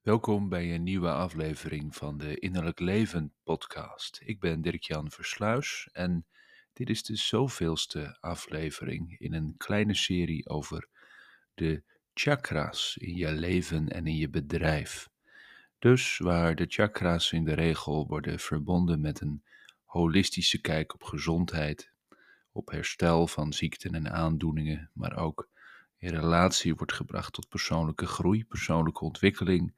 Welkom bij een nieuwe aflevering van de Innerlijk Leven podcast. Ik ben Dirk-Jan Versluis en dit is de zoveelste aflevering in een kleine serie over de chakras in je leven en in je bedrijf. Dus waar de chakras in de regel worden verbonden met een holistische kijk op gezondheid, op herstel van ziekten en aandoeningen, maar ook in relatie wordt gebracht tot persoonlijke groei, persoonlijke ontwikkeling,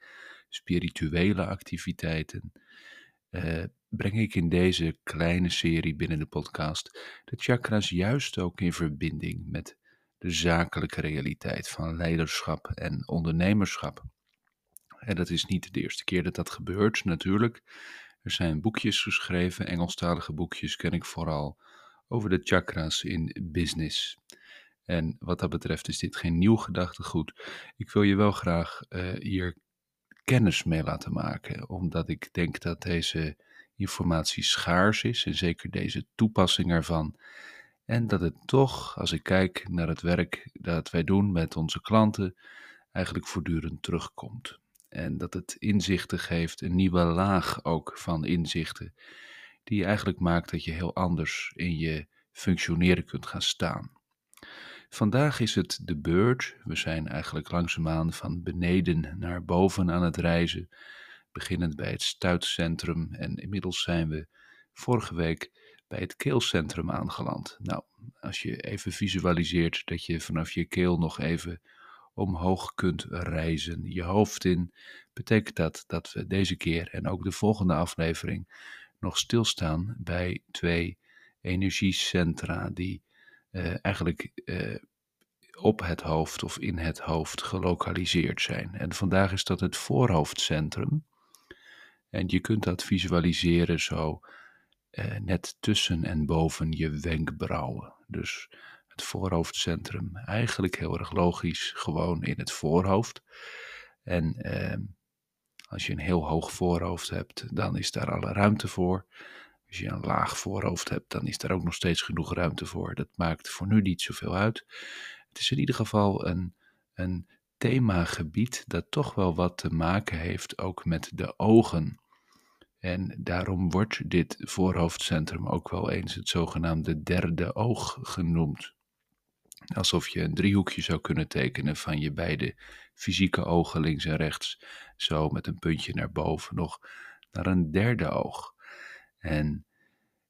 spirituele activiteiten, uh, breng ik in deze kleine serie binnen de podcast de chakras juist ook in verbinding met de zakelijke realiteit van leiderschap en ondernemerschap. En dat is niet de eerste keer dat dat gebeurt, natuurlijk. Er zijn boekjes geschreven, Engelstalige boekjes ken ik vooral, over de chakras in business. En wat dat betreft is dit geen nieuw gedachtegoed. Ik wil je wel graag uh, hier kennis mee laten maken, omdat ik denk dat deze informatie schaars is en zeker deze toepassing ervan. En dat het toch, als ik kijk naar het werk dat wij doen met onze klanten, eigenlijk voortdurend terugkomt. En dat het inzichten geeft, een nieuwe laag ook van inzichten, die eigenlijk maakt dat je heel anders in je functioneren kunt gaan staan. Vandaag is het de beurt. We zijn eigenlijk langzaamaan van beneden naar boven aan het reizen. Beginnend bij het stuitcentrum en inmiddels zijn we vorige week bij het keelcentrum aangeland. Nou, als je even visualiseert dat je vanaf je keel nog even omhoog kunt reizen, je hoofd in, betekent dat dat we deze keer en ook de volgende aflevering nog stilstaan bij twee energiecentra die eigenlijk uh, op het hoofd of in het hoofd gelokaliseerd zijn. En vandaag is dat het voorhoofdcentrum. En je kunt dat visualiseren zo uh, net tussen en boven je wenkbrauwen. Dus het voorhoofdcentrum, eigenlijk heel erg logisch, gewoon in het voorhoofd. En als je een heel hoog voorhoofd hebt, dan is daar alle ruimte voor. Als je een laag voorhoofd hebt, dan is daar ook nog steeds genoeg ruimte voor. Dat maakt voor nu niet zoveel uit. Het is in ieder geval een, een themagebied dat toch wel wat te maken heeft ook met de ogen. En daarom wordt dit voorhoofdcentrum ook wel eens het zogenaamde derde oog genoemd. Alsof je een driehoekje zou kunnen tekenen van je beide fysieke ogen links en rechts, zo met een puntje naar boven nog naar een derde oog. En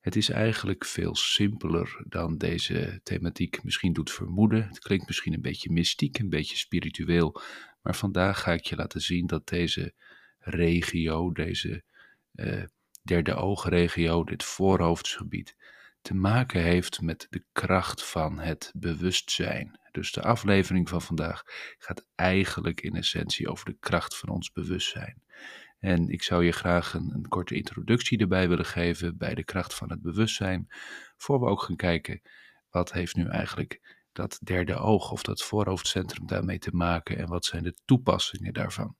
het is eigenlijk veel simpeler dan deze thematiek misschien doet vermoeden. Het klinkt misschien een beetje mystiek, een beetje spiritueel, maar vandaag ga ik je laten zien dat deze regio, deze uh, derde oogregio, dit voorhoofdsgebied, te maken heeft met de kracht van het bewustzijn. Dus de aflevering van vandaag gaat eigenlijk in essentie over de kracht van ons bewustzijn. En ik zou je graag een, een, korte introductie erbij willen geven bij de kracht van het bewustzijn, voor we ook gaan kijken wat heeft nu eigenlijk dat derde oog of dat voorhoofdcentrum daarmee te maken en wat zijn de toepassingen daarvan.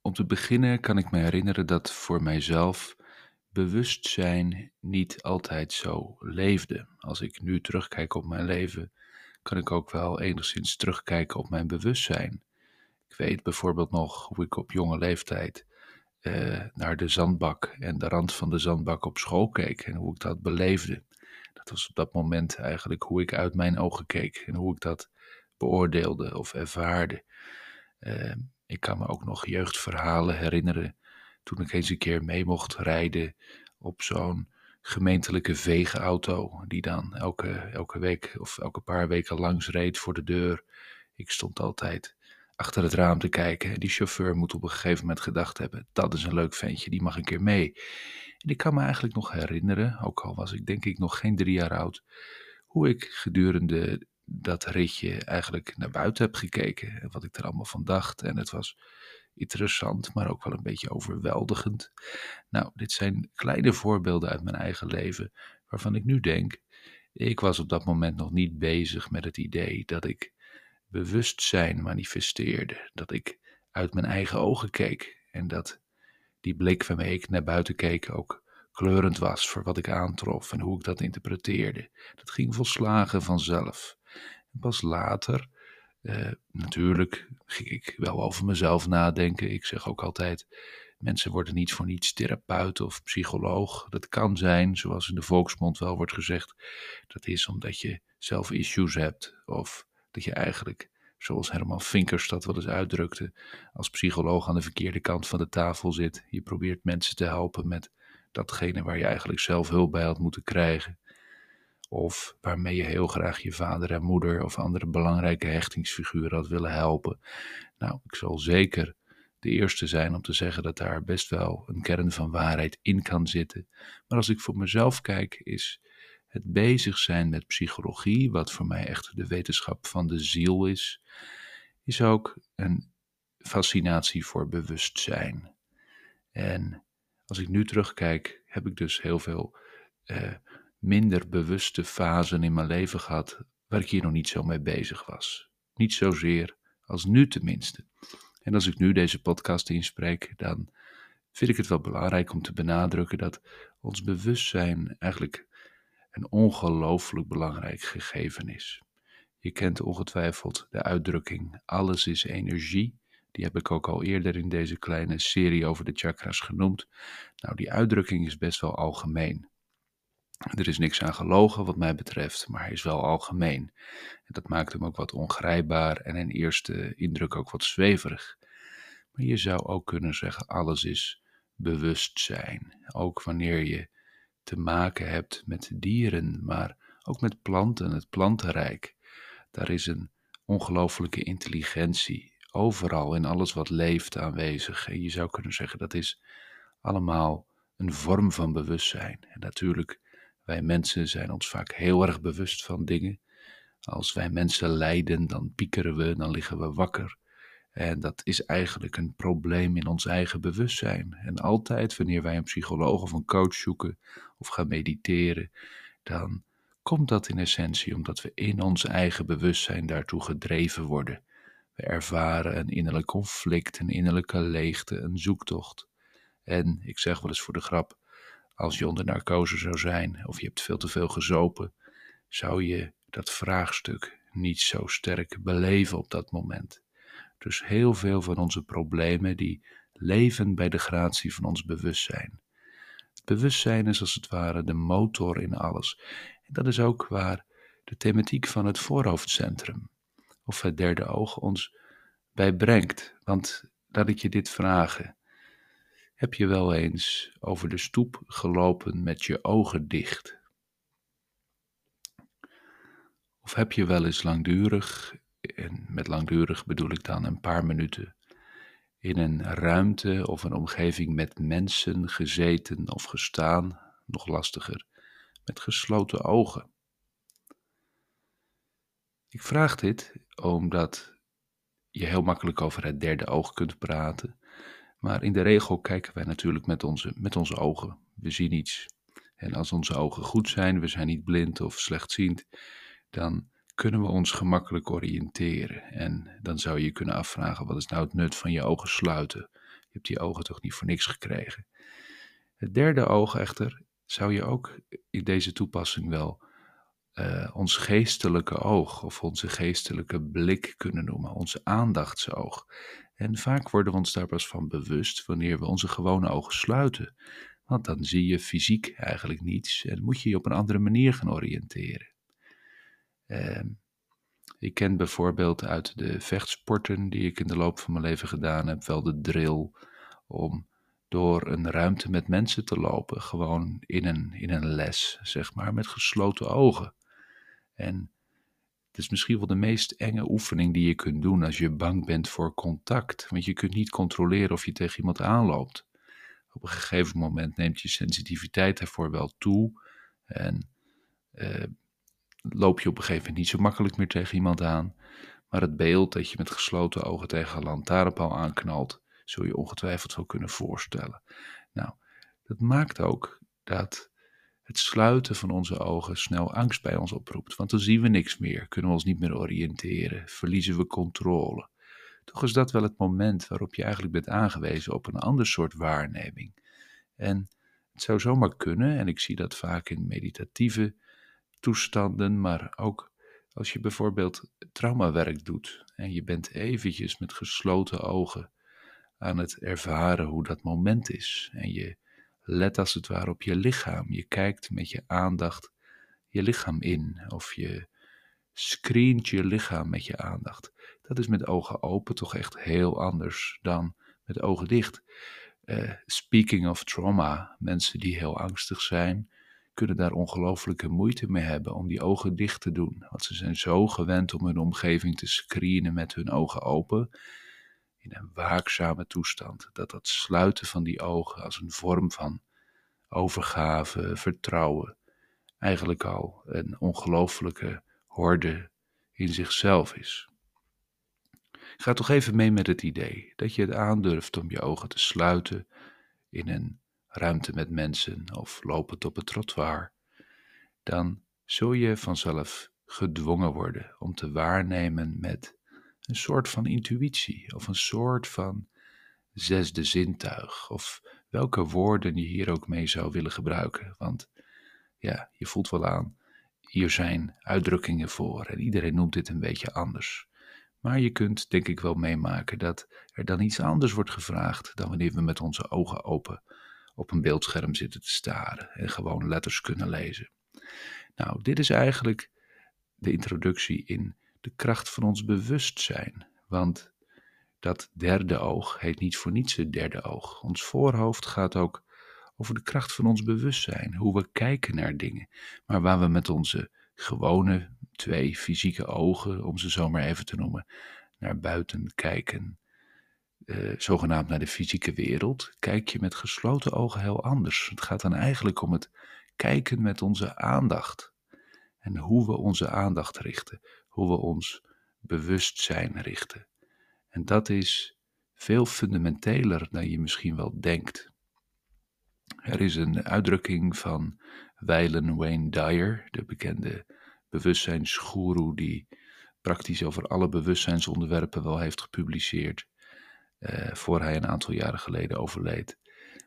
Om te beginnen kan ik me herinneren dat voor mijzelf bewustzijn niet altijd zo leefde. Als ik nu terugkijk op mijn leven, kan ik ook wel enigszins terugkijken op mijn bewustzijn. Ik weet bijvoorbeeld nog hoe ik op jonge leeftijd uh, naar de zandbak en de rand van de zandbak op school keek en hoe ik dat beleefde. Dat was op dat moment eigenlijk hoe ik uit mijn ogen keek en hoe ik dat beoordeelde of ervaarde. Uh, ik kan me ook nog jeugdverhalen herinneren toen ik eens een keer mee mocht rijden op zo'n gemeentelijke veegauto die dan elke, elke week of elke paar weken langs reed voor de deur. Ik stond altijd achter het raam te kijken. Die chauffeur moet op een gegeven moment gedacht hebben: dat is een leuk ventje, die mag een keer mee. En ik kan me eigenlijk nog herinneren, ook al was ik denk ik nog geen drie jaar oud, hoe ik gedurende dat ritje eigenlijk naar buiten heb gekeken. En wat ik er allemaal van dacht. En het was interessant, maar ook wel een beetje overweldigend. Nou, dit zijn kleine voorbeelden uit mijn eigen leven, waarvan ik nu denk. Ik was op dat moment nog niet bezig met het idee dat ik bewustzijn manifesteerde. Dat ik uit mijn eigen ogen keek en dat die blik waarmee ik naar buiten keek ook kleurend was voor wat ik aantrof en hoe ik dat interpreteerde. Dat ging volslagen vanzelf. Pas later, Uh, natuurlijk ging ik wel over mezelf nadenken. Ik zeg ook altijd: mensen worden niet voor niets therapeut of psycholoog. Dat kan zijn, zoals in de volksmond wel wordt gezegd. Dat is omdat je zelf issues hebt. Of dat je eigenlijk, zoals Herman Vinkers dat wel eens uitdrukte, als psycholoog aan de verkeerde kant van de tafel zit. Je probeert mensen te helpen met datgene waar je eigenlijk zelf hulp bij had moeten krijgen. Of waarmee je heel graag je vader en moeder of andere belangrijke hechtingsfiguren had willen helpen. Nou, ik zal zeker de eerste zijn om te zeggen dat daar best wel een kern van waarheid in kan zitten. Maar als ik voor mezelf kijk, is het bezig zijn met psychologie, wat voor mij echt de wetenschap van de ziel is, is ook een fascinatie voor bewustzijn. En als ik nu terugkijk, heb ik dus heel veel eh, minder bewuste fasen in mijn leven gehad waar ik hier nog niet zo mee bezig was. Niet zozeer als nu tenminste. En als ik nu deze podcast inspreek, dan vind ik het wel belangrijk om te benadrukken dat ons bewustzijn eigenlijk een ongelooflijk belangrijk gegeven is. Je kent ongetwijfeld de uitdrukking alles is energie. Die heb ik ook al eerder in deze kleine serie over de chakras genoemd. Nou, die uitdrukking is best wel algemeen. Er is niks aan gelogen wat mij betreft, maar hij is wel algemeen. En dat maakt hem ook wat ongrijpbaar en in eerste indruk ook wat zweverig. Maar je zou ook kunnen zeggen, alles is bewustzijn. Ook wanneer je te maken hebt met dieren, maar ook met planten, het plantenrijk. Daar is een ongelooflijke intelligentie overal in alles wat leeft aanwezig. En je zou kunnen zeggen dat is allemaal een vorm van bewustzijn. En natuurlijk, wij mensen zijn ons vaak heel erg bewust van dingen. Als wij mensen lijden, dan piekeren we, dan liggen we wakker. En dat is eigenlijk een probleem in ons eigen bewustzijn. En altijd wanneer wij een psycholoog of een coach zoeken of gaan mediteren, dan komt dat in essentie omdat we in ons eigen bewustzijn daartoe gedreven worden. We ervaren een innerlijk conflict, een innerlijke leegte, een zoektocht. En ik zeg wel eens voor de grap: als je onder narcose zou zijn of je hebt veel te veel gezopen, zou je dat vraagstuk niet zo sterk beleven op dat moment. Dus heel veel van onze problemen die leven bij de gratie van ons bewustzijn. Het bewustzijn is als het ware de motor in alles. En dat is ook waar de thematiek van het voorhoofdcentrum of het derde oog ons bij brengt. Want laat ik je dit vragen. Heb je wel eens over de stoep gelopen met je ogen dicht? Of heb je wel eens langdurig en met langdurig bedoel ik dan een paar minuten, in een ruimte of een omgeving met mensen gezeten of gestaan, nog lastiger, met gesloten ogen. Ik vraag dit omdat je heel makkelijk over het derde oog kunt praten, maar in de regel kijken wij natuurlijk met onze, met onze ogen. We zien iets. En als onze ogen goed zijn, we zijn niet blind of slechtziend, dan kunnen we ons gemakkelijk oriënteren. En dan zou je kunnen afvragen: wat is nou het nut van je ogen sluiten? Je hebt die ogen toch niet voor niks gekregen. Het derde oog echter zou je ook in deze toepassing wel uh, ons geestelijke oog of onze geestelijke blik kunnen noemen, onze aandachtsoog. En vaak worden we ons daar pas van bewust wanneer we onze gewone ogen sluiten. Want dan zie je fysiek eigenlijk niets en moet je je op een andere manier gaan oriënteren. Ehm, ik ken bijvoorbeeld uit de vechtsporten die ik in de loop van mijn leven gedaan heb, wel de drill om door een ruimte met mensen te lopen, gewoon in een, in een les, zeg maar, met gesloten ogen. En het is misschien wel de meest enge oefening die je kunt doen als je bang bent voor contact, want je kunt niet controleren of je tegen iemand aanloopt. Op een gegeven moment neemt je sensitiviteit daarvoor wel toe en uh, loop je op een gegeven moment niet zo makkelijk meer tegen iemand aan. Maar het beeld dat je met gesloten ogen tegen een lantaarnpaal aanknalt, zul je ongetwijfeld wel kunnen voorstellen. Nou, dat maakt ook dat het sluiten van onze ogen snel angst bij ons oproept. Want dan zien we niks meer, kunnen we ons niet meer oriënteren, verliezen we controle. Toch is dat wel het moment waarop je eigenlijk bent aangewezen op een ander soort waarneming. En het zou zomaar kunnen, en ik zie dat vaak in meditatieve toestanden, maar ook als je bijvoorbeeld traumawerk doet en je bent eventjes met gesloten ogen aan het ervaren hoe dat moment is. En je let als het ware op je lichaam. Je kijkt met je aandacht je lichaam in of je screent je lichaam met je aandacht. Dat is met ogen open toch echt heel anders dan met ogen dicht. Uh, speaking of trauma, mensen die heel angstig zijn, kunnen daar ongelooflijke moeite mee hebben om die ogen dicht te doen. Want ze zijn zo gewend om hun omgeving te screenen met hun ogen open, in een waakzame toestand, dat dat sluiten van die ogen als een vorm van overgave, vertrouwen, eigenlijk al een ongelooflijke horde in zichzelf is. Ga toch even mee met het idee dat je het aandurft om je ogen te sluiten in een ruimte met mensen of lopend op het trottoir. Dan zul je vanzelf gedwongen worden om te waarnemen met een soort van intuïtie of een soort van zesde zintuig of welke woorden je hier ook mee zou willen gebruiken. Want ja, je voelt wel aan, hier zijn uitdrukkingen voor en iedereen noemt dit een beetje anders. Maar je kunt denk ik wel meemaken dat er dan iets anders wordt gevraagd dan wanneer we met onze ogen open op een beeldscherm zitten te staren en gewoon letters kunnen lezen. Nou, dit is eigenlijk de introductie in de kracht van ons bewustzijn. Want dat derde oog heet niet voor niets het derde oog. Ons voorhoofd gaat ook over de kracht van ons bewustzijn, hoe we kijken naar dingen, maar waar we met onze gewone twee fysieke ogen, om ze zo maar even te noemen, naar buiten kijken, uh, zogenaamd naar de fysieke wereld, kijk je met gesloten ogen heel anders. Het gaat dan eigenlijk om het kijken met onze aandacht. En hoe we onze aandacht richten, hoe we ons bewustzijn richten. En dat is veel fundamenteler dan je misschien wel denkt. Er is een uitdrukking van Weilen Wayne Dyer, de bekende bewustzijnsgoeroe die praktisch over alle bewustzijnsonderwerpen wel heeft gepubliceerd, uh, voor hij een aantal jaren geleden overleed.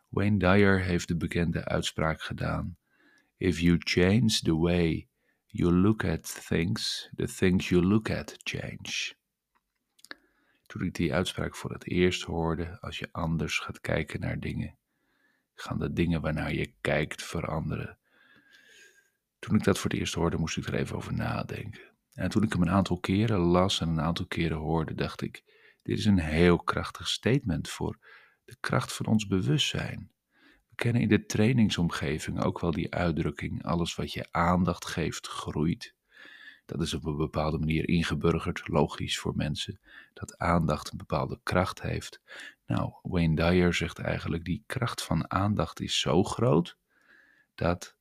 Wayne Dyer heeft de bekende uitspraak gedaan: If you change the way you look at things, the things you look at change. Toen ik die uitspraak voor het eerst hoorde, als je anders gaat kijken naar dingen, gaan de dingen waarnaar je kijkt veranderen. Toen ik dat voor het eerst hoorde, moest ik er even over nadenken. En toen ik hem een aantal keren las en een aantal keren hoorde, dacht ik: dit is een heel krachtig statement voor de kracht van ons bewustzijn. We kennen in de trainingsomgeving ook wel die uitdrukking: alles wat je aandacht geeft, groeit. Dat is op een bepaalde manier ingeburgerd, logisch voor mensen, dat aandacht een bepaalde kracht heeft. Nou, Wayne Dyer zegt eigenlijk: die kracht van aandacht is zo groot dat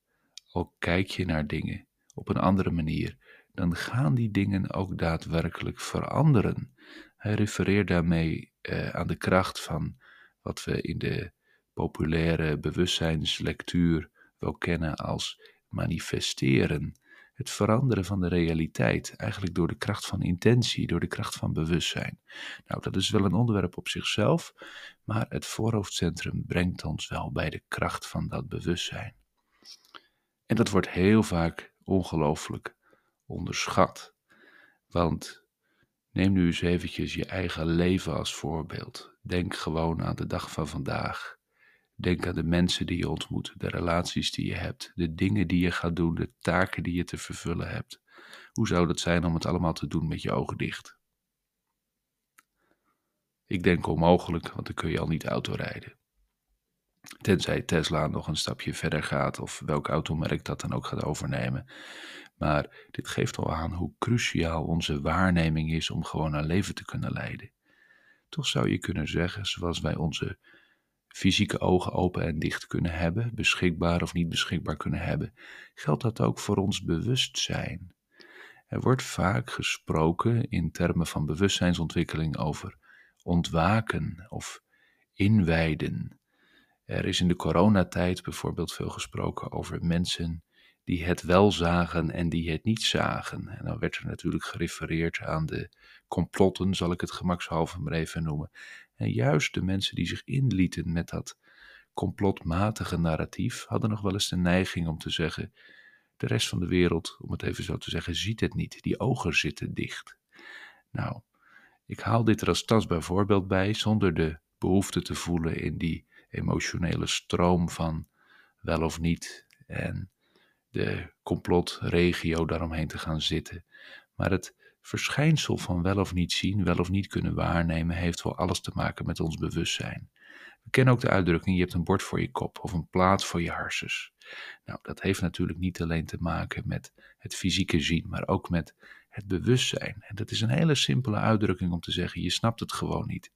al kijk je naar dingen op een andere manier, dan gaan die dingen ook daadwerkelijk veranderen. Hij refereert daarmee uh, aan de kracht van wat we in de populaire bewustzijnslectuur wel kennen als manifesteren. Het veranderen van de realiteit, eigenlijk door de kracht van intentie, door de kracht van bewustzijn. Nou, dat is wel een onderwerp op zichzelf, maar het voorhoofdcentrum brengt ons wel bij de kracht van dat bewustzijn. En dat wordt heel vaak ongelooflijk onderschat. Want neem nu eens eventjes je eigen leven als voorbeeld. Denk gewoon aan de dag van vandaag. Denk aan de mensen die je ontmoet, de relaties die je hebt, de dingen die je gaat doen, de taken die je te vervullen hebt. Hoe zou het zijn om het allemaal te doen met je ogen dicht? Ik denk onmogelijk, want dan kun je al niet autorijden. Tenzij Tesla nog een stapje verder gaat of welk automerk dat dan ook gaat overnemen. Maar dit geeft al aan hoe cruciaal onze waarneming is om gewoon een leven te kunnen leiden. Toch zou je kunnen zeggen, zoals wij onze fysieke ogen open en dicht kunnen hebben, beschikbaar of niet beschikbaar kunnen hebben, geldt dat ook voor ons bewustzijn. Er wordt vaak gesproken in termen van bewustzijnsontwikkeling over ontwaken of inwijden. Er is in de coronatijd bijvoorbeeld veel gesproken over mensen die het wel zagen en die het niet zagen. En dan werd er natuurlijk gerefereerd aan de complotten, zal ik het gemakshalve maar even noemen. En juist de mensen die zich inlieten met dat complotmatige narratief hadden nog wel eens de neiging om te zeggen: de rest van de wereld, om het even zo te zeggen, ziet het niet. Die ogen zitten dicht. Nou, Ik haal dit er als tastbaar voorbeeld bij, zonder de behoefte te voelen in die emotionele stroom van wel of niet en de complotregio daaromheen te gaan zitten. Maar het verschijnsel van wel of niet zien, wel of niet kunnen waarnemen, heeft wel alles te maken met ons bewustzijn. We kennen ook de uitdrukking: je hebt een bord voor je kop of een plaat voor je harsens. Nou, dat heeft natuurlijk niet alleen te maken met het fysieke zien, maar ook met het bewustzijn. En dat is een hele simpele uitdrukking om te zeggen: je snapt het gewoon niet.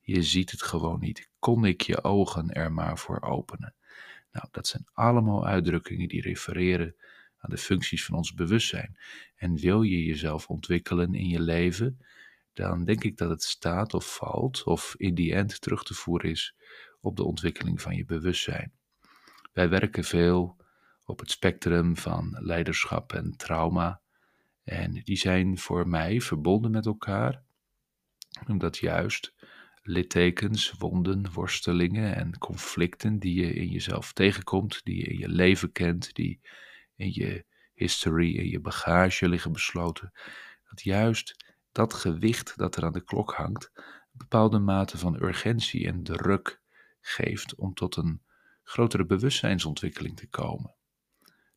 Je ziet het gewoon niet. Kon ik je ogen er maar voor openen? Nou, dat zijn allemaal uitdrukkingen die refereren aan de functies van ons bewustzijn. En wil je jezelf ontwikkelen in je leven, dan denk ik dat het staat of valt, of in die end terug te voeren is op de ontwikkeling van je bewustzijn. Wij werken veel op het spectrum van leiderschap en trauma. En die zijn voor mij verbonden met elkaar, omdat juist littekens, wonden, worstelingen en conflicten die je in jezelf tegenkomt, die je in je leven kent, die in je history, in je bagage liggen besloten, dat juist dat gewicht dat er aan de klok hangt, een bepaalde mate van urgentie en druk geeft om tot een grotere bewustzijnsontwikkeling te komen.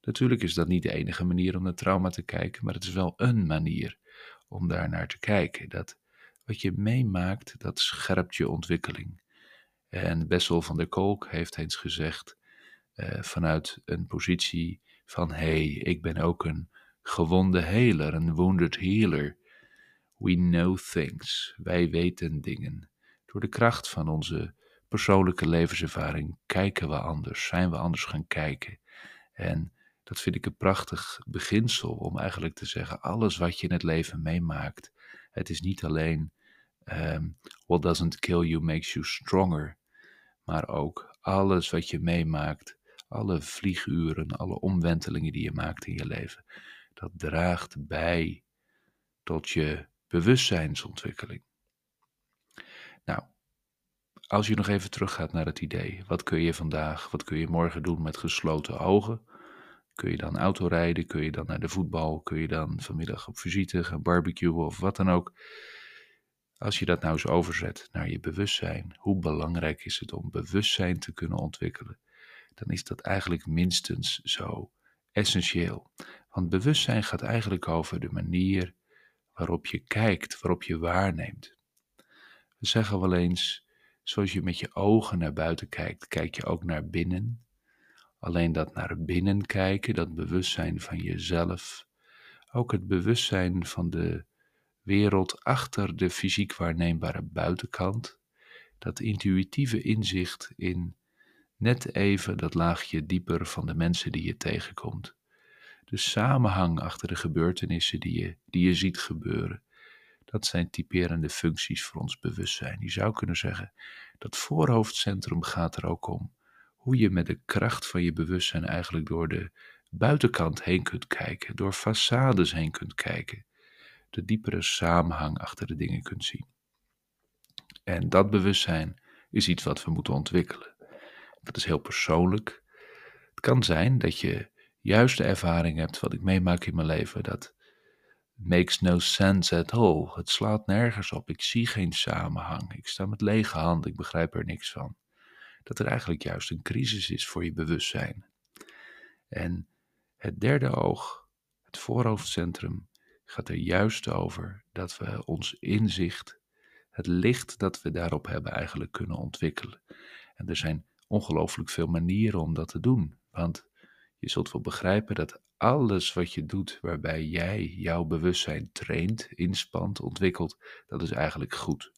Natuurlijk is dat niet de enige manier om naar trauma te kijken, maar het is wel een manier om daar naar te kijken. Dat wat je meemaakt, dat scherpt je ontwikkeling. En Bessel van der Kolk heeft eens gezegd, uh, vanuit een positie van hé, hey, ik ben ook een gewonde heler, een wounded healer. We know things, wij weten dingen. Door de kracht van onze persoonlijke levenservaring kijken we anders, zijn we anders gaan kijken. En dat vind ik een prachtig beginsel om eigenlijk te zeggen: alles wat je in het leven meemaakt, het is niet alleen um, what doesn't kill you makes you stronger, maar ook alles wat je meemaakt, alle vlieguren, alle omwentelingen die je maakt in je leven, dat draagt bij tot je bewustzijnsontwikkeling. Nou, als je nog even teruggaat naar het idee, wat kun je vandaag, wat kun je morgen doen met gesloten ogen? Kun je dan autorijden? Kun je dan naar de voetbal? Kun je dan vanmiddag op visite gaan barbecuen of wat dan ook? Als je dat nou eens overzet naar je bewustzijn, hoe belangrijk is het om bewustzijn te kunnen ontwikkelen? Dan is dat eigenlijk minstens zo essentieel. Want bewustzijn gaat eigenlijk over de manier waarop je kijkt, waarop je waarneemt. We zeggen wel eens, zoals je met je ogen naar buiten kijkt, kijk je ook naar binnen. Alleen dat naar binnen kijken, dat bewustzijn van jezelf, ook het bewustzijn van de wereld achter de fysiek waarneembare buitenkant, dat intuïtieve inzicht in net even dat laagje dieper van de mensen die je tegenkomt. De samenhang achter de gebeurtenissen die je, die je ziet gebeuren. Dat zijn typerende functies voor ons bewustzijn. Je zou kunnen zeggen, dat voorhoofdcentrum gaat er ook om hoe je met de kracht van je bewustzijn eigenlijk door de buitenkant heen kunt kijken, door façades heen kunt kijken, de diepere samenhang achter de dingen kunt zien. En dat bewustzijn is iets wat we moeten ontwikkelen. Dat is heel persoonlijk. Het kan zijn dat je juist de ervaring hebt wat ik meemaak in mijn leven, dat makes no sense at all. Het slaat nergens op. Ik zie geen samenhang. Ik sta met lege handen. Ik begrijp er niks van. Dat er eigenlijk juist een crisis is voor je bewustzijn. En het derde oog, het voorhoofdcentrum, gaat er juist over dat we ons inzicht, het licht dat we daarop hebben, eigenlijk kunnen ontwikkelen. En er zijn ongelooflijk veel manieren om dat te doen. Want je zult wel begrijpen dat alles wat je doet waarbij jij jouw bewustzijn traint, inspant, ontwikkelt, dat is eigenlijk goed.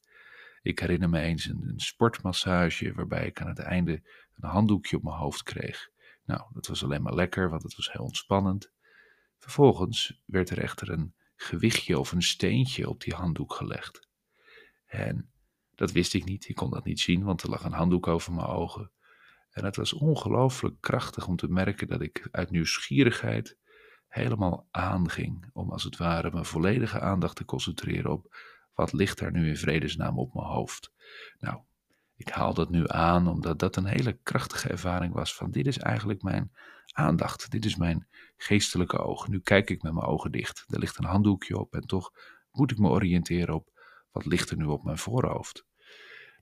Ik herinner me eens een, een, sportmassage waarbij ik aan het einde een handdoekje op mijn hoofd kreeg. Nou, dat was alleen maar lekker, want het was heel ontspannend. Vervolgens werd er echter een gewichtje of een steentje op die handdoek gelegd. En dat wist ik niet, ik kon dat niet zien, want er lag een handdoek over mijn ogen. En het was ongelooflijk krachtig om te merken dat ik uit nieuwsgierigheid helemaal aanging om als het ware mijn volledige aandacht te concentreren op wat ligt daar nu in vredesnaam op mijn hoofd. Nou, ik haal dat nu aan omdat dat een hele krachtige ervaring was van dit is eigenlijk mijn aandacht, dit is mijn geestelijke oog. Nu kijk ik met mijn ogen dicht. Er ligt een handdoekje op en toch moet ik me oriënteren op wat ligt er nu op mijn voorhoofd?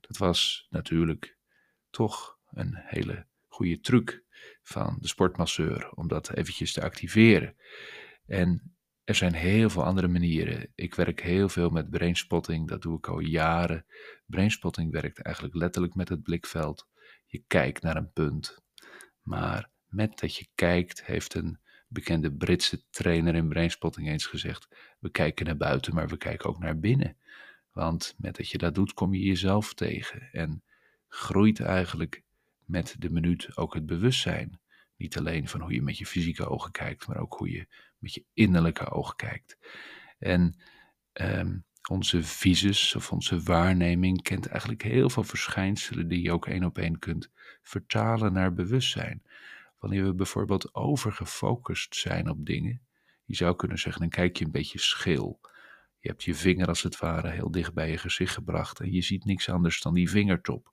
Dat was natuurlijk toch een hele goede truc van de sportmasseur om dat eventjes te activeren. En er zijn heel veel andere manieren. Ik werk heel veel met brainspotting, dat doe ik al jaren. Brainspotting werkt eigenlijk letterlijk met het blikveld. Je kijkt naar een punt. Maar met dat je kijkt, heeft een bekende Britse trainer in brainspotting eens gezegd: we kijken naar buiten, maar we kijken ook naar binnen. Want met dat je dat doet, kom je jezelf tegen en groeit eigenlijk met de minuut ook het bewustzijn. Niet alleen van hoe je met je fysieke ogen kijkt, maar ook hoe je met je innerlijke ogen kijkt. En ehm, onze visus of onze waarneming kent eigenlijk heel veel verschijnselen die je ook één op één kunt vertalen naar bewustzijn. Wanneer we bijvoorbeeld overgefocust zijn op dingen, je zou kunnen zeggen, dan kijk je een beetje scheel. Je hebt je vinger als het ware heel dicht bij je gezicht gebracht en je ziet niks anders dan die vingertop.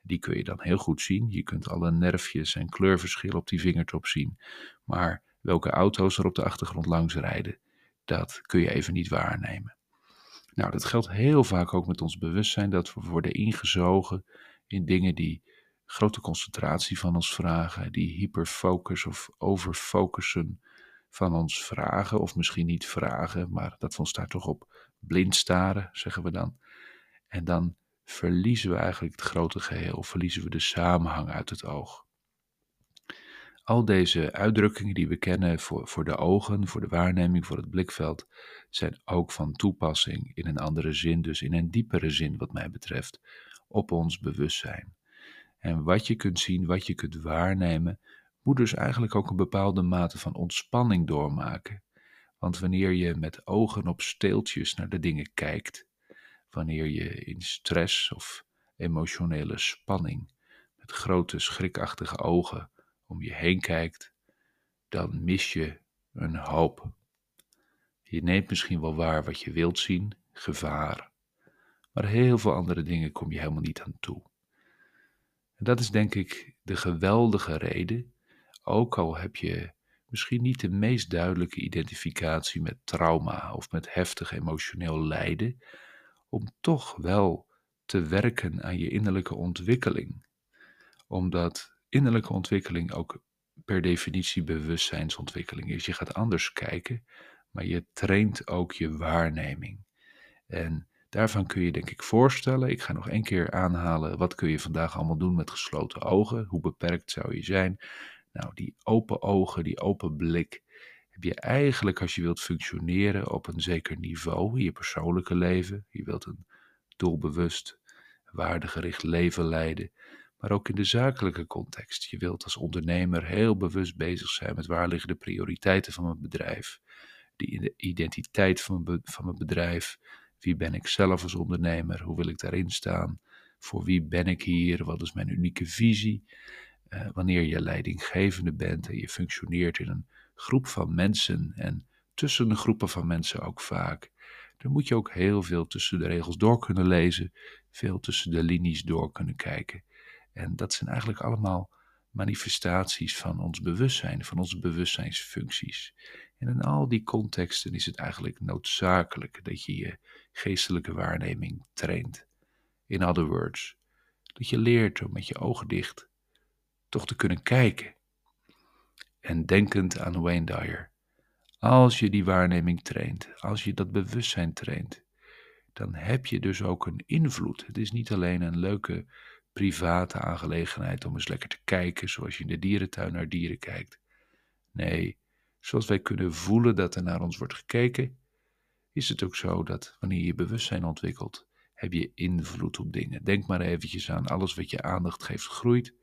Die kun je dan heel goed zien. Je kunt alle nerfjes en kleurverschillen op die vingertop zien. Maar welke auto's er op de achtergrond langs rijden, dat kun je even niet waarnemen. Nou, dat geldt heel vaak ook met ons bewustzijn, dat we worden ingezogen in dingen die grote concentratie van ons vragen, die hyperfocus of overfocussen van ons vragen, of misschien niet vragen, maar dat we ons daar toch op blind staren, zeggen we dan. En dan verliezen we eigenlijk het grote geheel, verliezen we de samenhang uit het oog. Al deze uitdrukkingen die we kennen voor, voor de ogen, voor de waarneming, voor het blikveld, zijn ook van toepassing in een andere zin, dus in een diepere zin wat mij betreft, op ons bewustzijn. En wat je kunt zien, wat je kunt waarnemen, moet dus eigenlijk ook een bepaalde mate van ontspanning doormaken. Want wanneer je met ogen op steeltjes naar de dingen kijkt, wanneer je in stress of emotionele spanning met grote schrikachtige ogen om je heen kijkt, dan mis je een hoop. Je neemt misschien wel waar wat je wilt zien, gevaar, maar heel veel andere dingen kom je helemaal niet aan toe. En dat is denk ik de geweldige reden, ook al heb je misschien niet de meest duidelijke identificatie met trauma of met heftig emotioneel lijden, om toch wel te werken aan je innerlijke ontwikkeling. Omdat innerlijke ontwikkeling ook per definitie bewustzijnsontwikkeling is. Je gaat anders kijken, maar je traint ook je waarneming. En daarvan kun je denk ik voorstellen, ik ga nog één keer aanhalen, wat kun je vandaag allemaal doen met gesloten ogen? Hoe beperkt zou je zijn? Nou, die open ogen, die open blik, heb je eigenlijk als je wilt functioneren op een zeker niveau in je persoonlijke leven. Je wilt een doelbewust, waardegericht leven leiden, maar ook in de zakelijke context. Je wilt als ondernemer heel bewust bezig zijn met waar liggen de prioriteiten van mijn bedrijf, de identiteit van van mijn bedrijf. Wie ben ik zelf als ondernemer? Hoe wil ik daarin staan? Voor wie ben ik hier? Wat is mijn unieke visie? Uh, wanneer je leidinggevende bent en je functioneert in een groep van mensen en tussen de groepen van mensen ook vaak. Dan moet je ook heel veel tussen de regels door kunnen lezen, veel tussen de linies door kunnen kijken. En dat zijn eigenlijk allemaal manifestaties van ons bewustzijn, van onze bewustzijnsfuncties. En in al die contexten is het eigenlijk noodzakelijk dat je je geestelijke waarneming traint. In other words, dat je leert om met je ogen dicht toch te kunnen kijken en denkend aan Wayne Dyer. Als je die waarneming traint, als je dat bewustzijn traint, dan heb je dus ook een invloed. Het is niet alleen een leuke private aangelegenheid om eens lekker te kijken, zoals je in de dierentuin naar dieren kijkt. Nee, zoals wij kunnen voelen dat er naar ons wordt gekeken, is het ook zo dat wanneer je bewustzijn ontwikkelt, heb je invloed op dingen. Denk maar eventjes aan alles wat je aandacht geeft groeit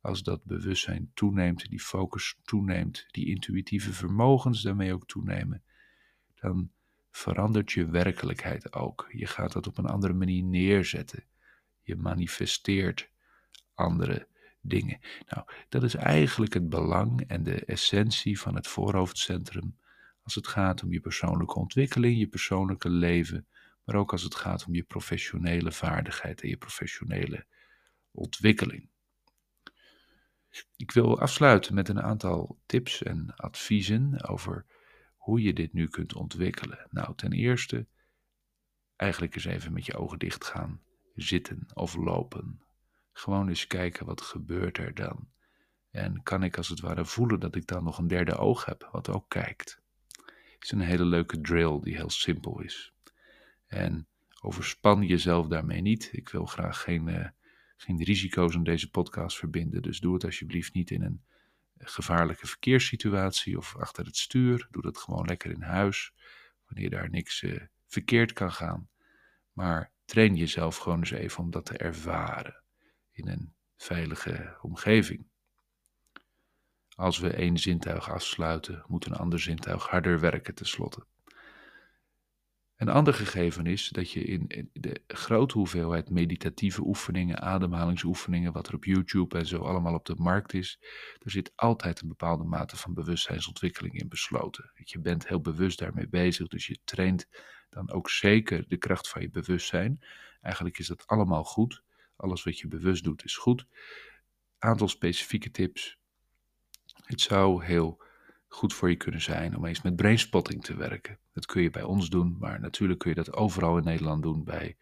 als dat bewustzijn toeneemt, die focus toeneemt, die intuïtieve vermogens daarmee ook toenemen, dan verandert je werkelijkheid ook. Je gaat dat op een andere manier neerzetten. Je manifesteert andere dingen. Nou, dat is eigenlijk het belang en de essentie van het voorhoofdcentrum als het gaat om je persoonlijke ontwikkeling, je persoonlijke leven, maar ook als het gaat om je professionele vaardigheid en je professionele ontwikkeling. Ik wil afsluiten met een aantal tips en adviezen over hoe je dit nu kunt ontwikkelen. Nou, ten eerste, eigenlijk eens even met je ogen dicht gaan zitten of lopen. Gewoon eens kijken wat gebeurt er dan. En kan ik als het ware voelen dat ik dan nog een derde oog heb, wat ook kijkt. Het is een hele leuke drill die heel simpel is. En overspan jezelf daarmee niet. Ik wil graag geen, uh, geen risico's aan deze podcast verbinden, dus doe het alsjeblieft niet in een gevaarlijke verkeerssituatie of achter het stuur. Doe dat gewoon lekker in huis, wanneer daar niks uh, verkeerd kan gaan. Maar train jezelf gewoon eens even om dat te ervaren in een veilige omgeving. Als we één zintuig afsluiten, moet een ander zintuig harder werken tenslotte. Een ander gegeven is dat je in de grote hoeveelheid meditatieve oefeningen, ademhalingsoefeningen, wat er op YouTube en zo allemaal op de markt is, er zit altijd een bepaalde mate van bewustzijnsontwikkeling in besloten. Je bent heel bewust daarmee bezig, dus je traint dan ook zeker de kracht van je bewustzijn. Eigenlijk is dat allemaal goed. Alles wat je bewust doet is goed. Aantal specifieke tips. Het zou heel goed voor je kunnen zijn om eens met brainspotting te werken. Dat kun je bij ons doen, maar natuurlijk kun je dat overal in Nederland doen bij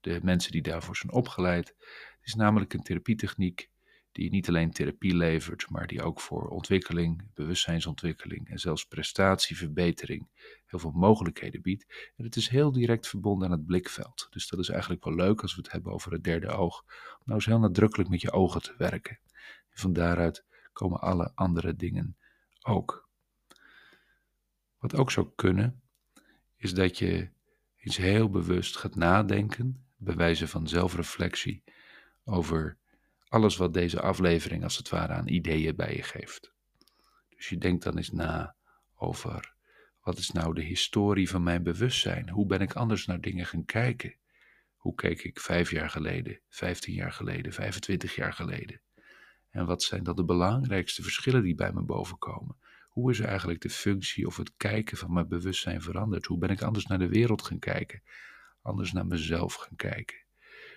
de mensen die daarvoor zijn opgeleid. Het is namelijk een therapietechniek die niet alleen therapie levert, maar die ook voor ontwikkeling, bewustzijnsontwikkeling en zelfs prestatieverbetering heel veel mogelijkheden biedt. En het is heel direct verbonden aan het blikveld. Dus dat is eigenlijk wel leuk als we het hebben over het derde oog. Om nou eens heel nadrukkelijk met je ogen te werken. En van daaruit komen alle andere dingen ook. Wat ook zou kunnen, is dat je iets heel bewust gaat nadenken, bij wijze van zelfreflectie, over alles wat deze aflevering als het ware aan ideeën bij je geeft. Dus je denkt dan eens na over wat is nou de historie van mijn bewustzijn? Hoe ben ik anders naar dingen gaan kijken? Hoe keek ik vijf jaar geleden, vijftien jaar geleden, 25 jaar geleden? En wat zijn dan de belangrijkste verschillen die bij me bovenkomen? Hoe is eigenlijk de functie of het kijken van mijn bewustzijn veranderd? Hoe ben ik anders naar de wereld gaan kijken? Anders naar mezelf gaan kijken?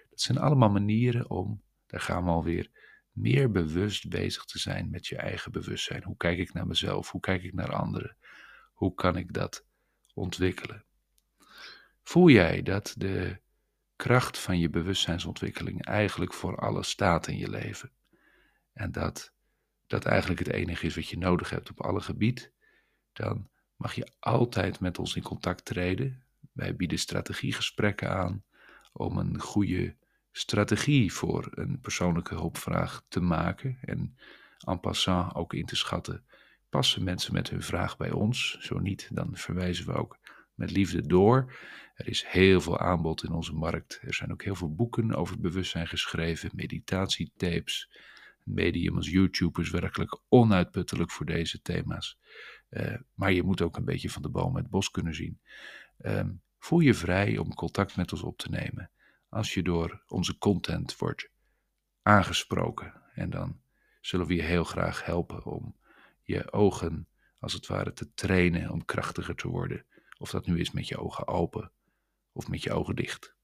Dat zijn allemaal manieren om daar gaan we alweer meer bewust bezig te zijn met je eigen bewustzijn. Hoe kijk ik naar mezelf? Hoe kijk ik naar anderen? Hoe kan ik dat ontwikkelen? Voel jij dat de kracht van je bewustzijnsontwikkeling eigenlijk voor alles staat in je leven? En dat dat eigenlijk het enige is wat je nodig hebt op alle gebied? Dan mag je altijd met ons in contact treden. Wij bieden strategiegesprekken aan om een goede strategie voor een persoonlijke hulpvraag te maken en en passant ook in te schatten. Passen mensen met hun vraag bij ons? Zo niet, dan verwijzen we ook met liefde door. Er is heel veel aanbod in onze markt. Er zijn ook heel veel boeken over bewustzijn geschreven, meditatietapes. Medium als YouTube is werkelijk onuitputtelijk voor deze thema's. Uh, maar je moet ook een beetje van de boom het bos kunnen zien. Uh, voel je vrij om contact met ons op te nemen als je door onze content wordt aangesproken. En dan zullen we je heel graag helpen om je ogen als het ware te trainen om krachtiger te worden. Of dat nu is met je ogen open of met je ogen dicht.